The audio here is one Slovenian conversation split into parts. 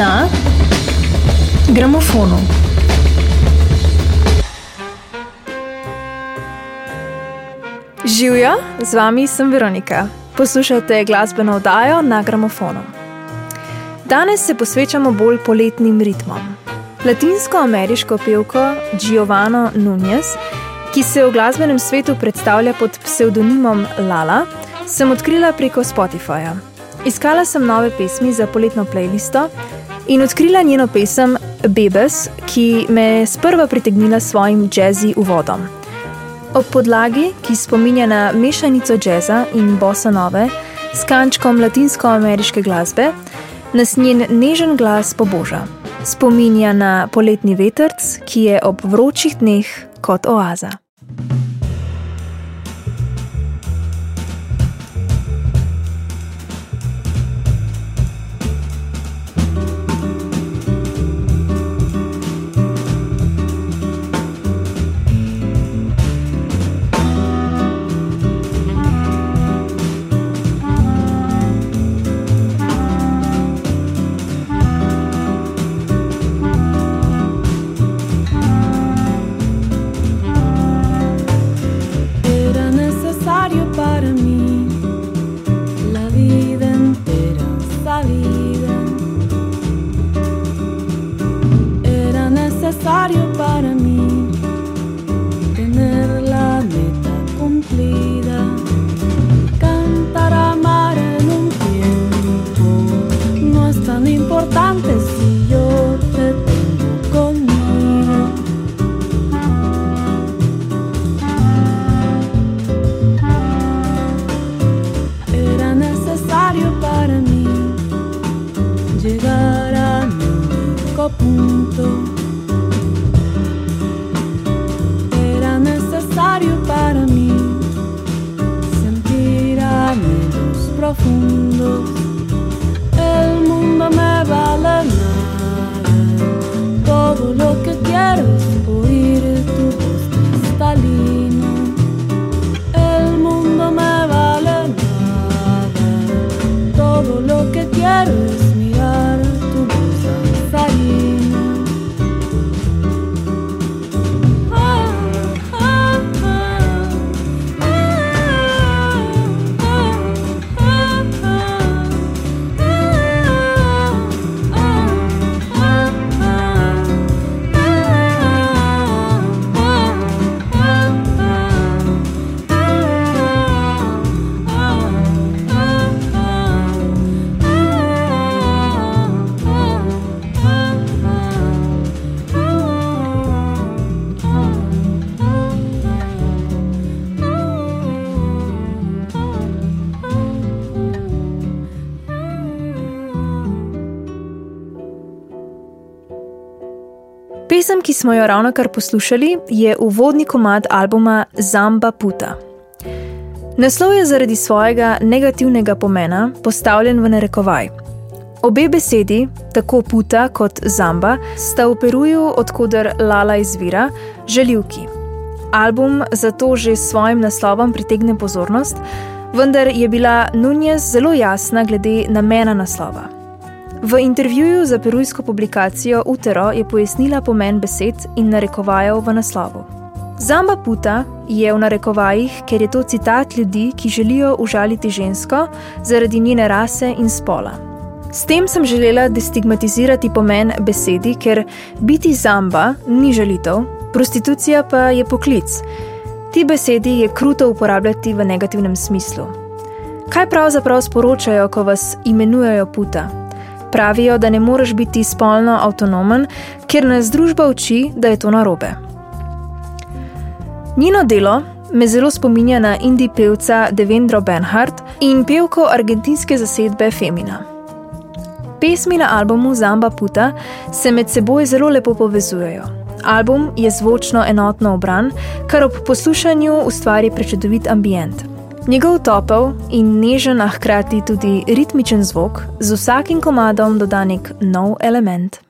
na gramofonu. Živijo, z vami sem Veronika. Poslušate glasbeno oddajo na gramofonu. Danes se posvečamo bolj poletnim ritmom. Latinsko-ameriško pevko Giovanna Nunez, ki se v glasbenem svetu predstavlja pod psevdonimom Lala, sem odkrila preko Spotifyja. Iskala sem nove pesmi za poletno playlisto in odkrila njeno pesem Bebes, ki me je sprva pritegnila s svojim jazzy uvodom. Ob podlagi, ki spominja na mešanico jazza in bossa nove s kančkom latinsko-ameriške glasbe, nas njen nežen glas poboža. Spominja na poletni vetrc, ki je ob vročih dneh kot oaza. pariu para mim. you. Pesem, ki smo jo ravno kar poslušali, je uvodni komad albuma Zamba Puta. Naslov je zaradi svojega negativnega pomena postavljen v narekovaj. Obe besedi, tako puta kot zamba, sta v Peruju, odkuder Lala izvira, želivki. Album zato že s svojim naslovom pritegne pozornost, vendar je bila Nunez zelo jasna glede namena naslova. V intervjuju za perujsko publikacijo Utero je pojasnila pomen besed in narekovajev v naslovu. Zamba puta je v narekovajih, ker je to citat ljudi, ki želijo užaliti žensko zaradi njene rase in spola. S tem sem želela destigmatizirati pomen besedi, ker biti zamba ni žalitev, prostitucija pa je poklic. Ti besedi je kruto uporabljati v negativnem smislu. Kaj pravzaprav sporočajo, ko vas imenujejo puta? Pravijo, da ne moreš biti spolno avtonomen, ker nas družba uči, da je to narobe. Njeno delo me zelo spominja na indie pevca Devendro Benhart in pevko argentinske zasedbe Femina. Pesmi na albumu Zamba Puta se med seboj zelo lepo povezujejo. Album je zvočno enotno obran, kar ob poslušanju ustvari prečudovit ambient. Njegov topel in nežen, a hkrati tudi ritmičen zvok, z vsakim komadom doda nek nov element.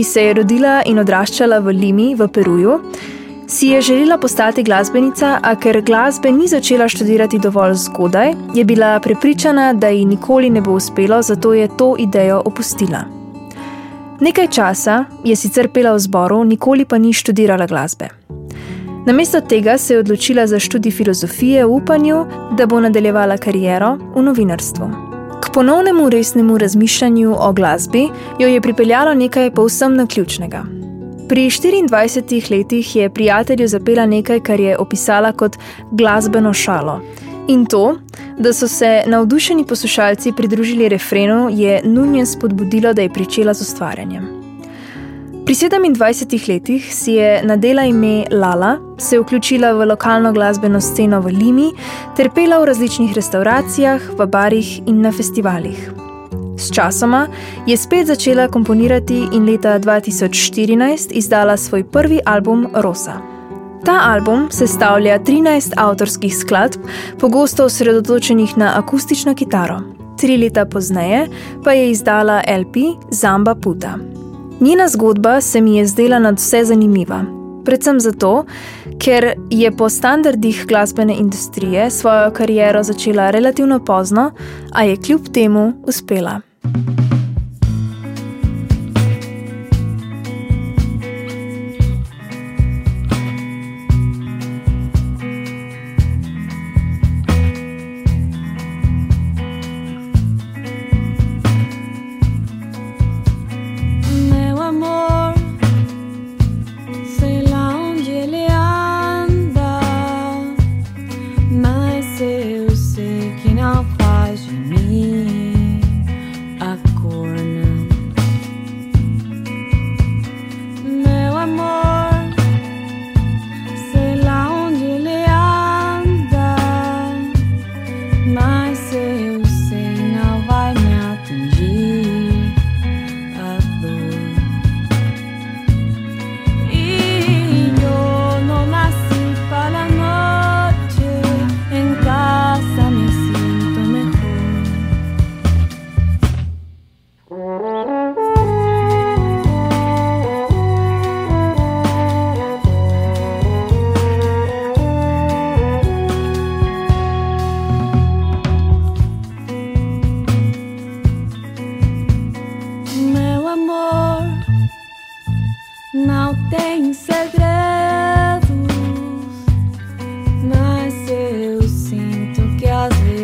Ki se je rodila in odraščala v Limi v Peruju, si je želela postati glasbenica, a ker glasbe ni začela študirati dovolj zgodaj, je bila prepričana, da ji nikoli ne bo uspelo, zato je to idejo opustila. Nekaj časa je sicer pela v zboru, nikoli pa ni študirala glasbe. Namesto tega se je odločila za študij filozofije v upanju, da bo nadaljevala kariero v novinarstvu. K ponovnemu resnemu razmišljanju o glasbi jo je pripeljalo nekaj povsem naključnega. Pri 24 letih je prijatelju zapela nekaj, kar je opisala kot glasbeno šalo. In to, da so se navdušeni poslušalci pridružili refrenu, je nujno spodbudilo, da je pričela z ustvarjanjem. Pri 27 letih si je nadela ime Lala, se vključila v lokalno glasbeno sceno v Limi ter pela v različnih restauracijah, v barih in na festivalih. Sčasoma je spet začela komponirati in leta 2014 izdala svoj prvi album Rosa. Ta album sestavlja 13 avtorskih skladb, pogosto osredotočenih na akustično kitaro. Tri leta pozneje pa je izdala LP Zamba Puta. Njena zgodba se mi je zdela nadvse zanimiva. Predvsem zato, ker je po standardih glasbene industrije svojo kariero začela relativno pozno, a je kljub temu uspela.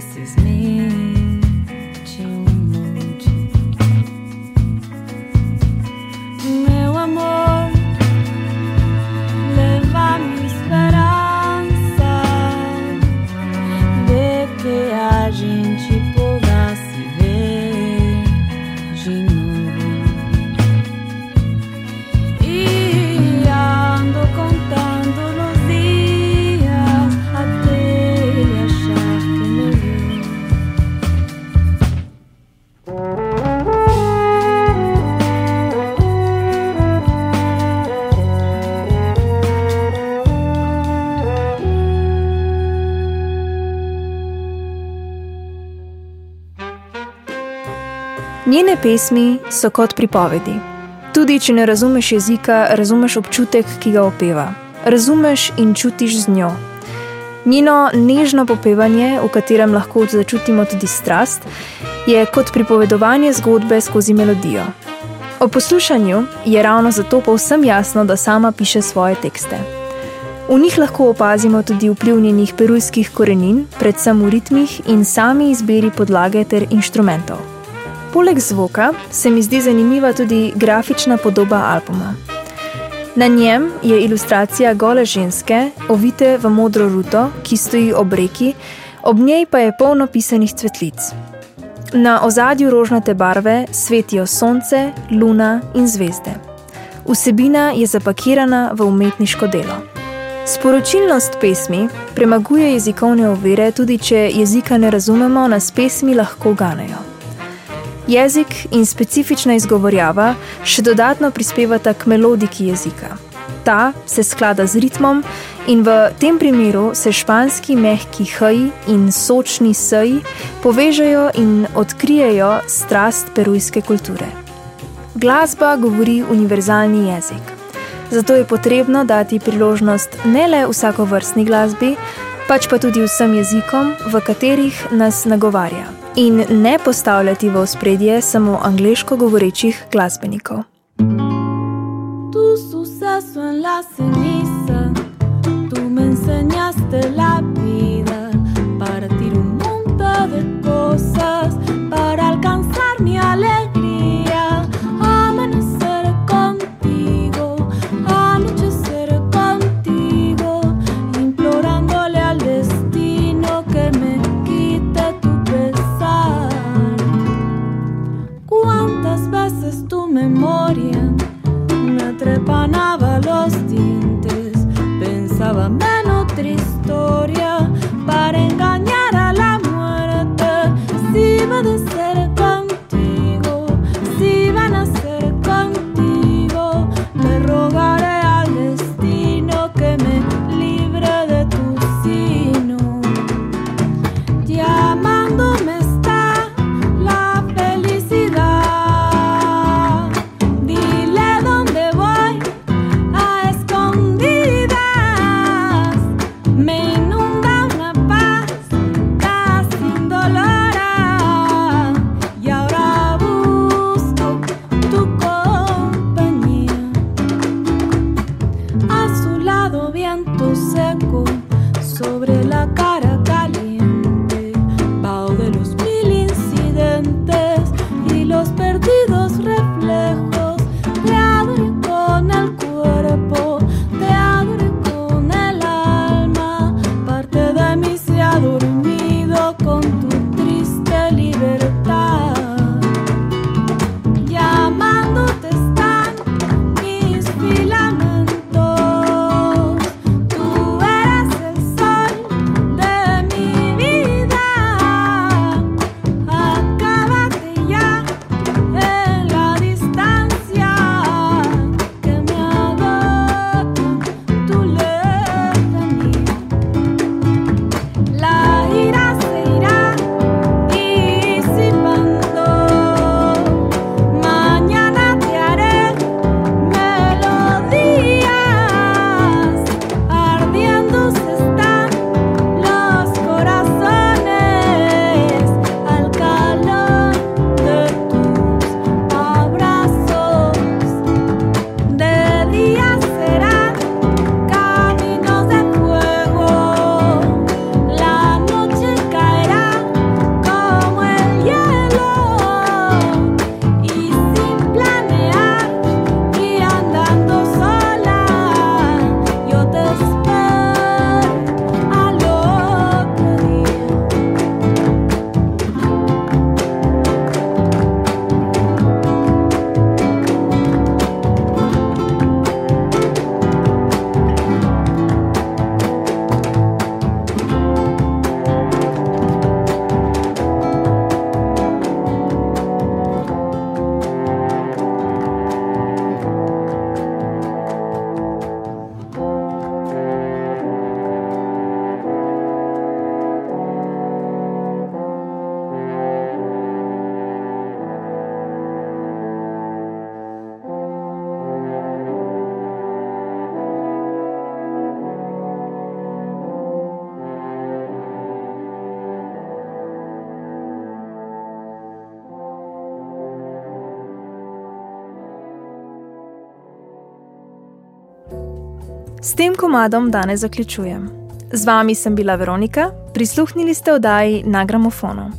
this is me. Njene pesmi so kot pripovedi. Tudi, če ne razumeš jezika, razumeš občutek, ki ga opeva. Razumeš in čutiš z njo. Njeno nežno popevanje, v katerem lahko začutimo tudi strast, je kot pripovedovanje zgodbe skozi melodijo. O poslušanju je ravno zato povsem jasno, da sama piše svoje tekste. V njih lahko opazimo tudi vpliv njenih perujskih korenin, predvsem v ritmih in sami izbiri podlage ter inštrumentov. Poleg zvoka se mi zdi zanimiva tudi grafična podoba albuma. Na njem je ilustracija gole ženske, ovite v modro ruto, ki stoji ob reki, ob njej pa je polno pisanih cvetlic. Na ozadju rožnate barve svetijo sonce, luna in zvezde. Vsebina je zapakirana v umetniško delo. Sporočilnost pesmi premaguje jezikovne ovire, tudi če jezika ne razumemo, nas pesmi lahko ganejo. Jezik in specifična izgovorjava še dodatno prispevata k melodiki jezika. Ta se sklada z ritmom in v tem primeru se španski mehki hj in sočni sj povežejo in odkrijejo strast perujske kulture. Glasba govori univerzalni jezik. Zato je potrebno dati priložnost ne le vsakovrstni glasbi, pač pa tudi vsem jezikom, v katerih nas nagovarja in ne postavljati v ospredje samo angliško govorečih glasbenikov. Tu suceso en la ceniza, S tem komadom danes zaključujem. Z vami sem bila Veronika, prisluhnili ste oddaji na gramofonu.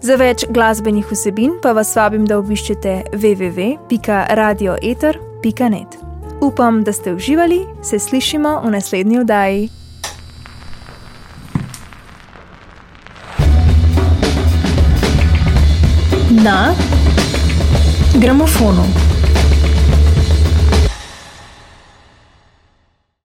Za več glasbenih vsebin pa vas vabim, da obiščete www.radioeter.net. Upam, da ste uživali, se slišimo v naslednji oddaji. Na gramofonu.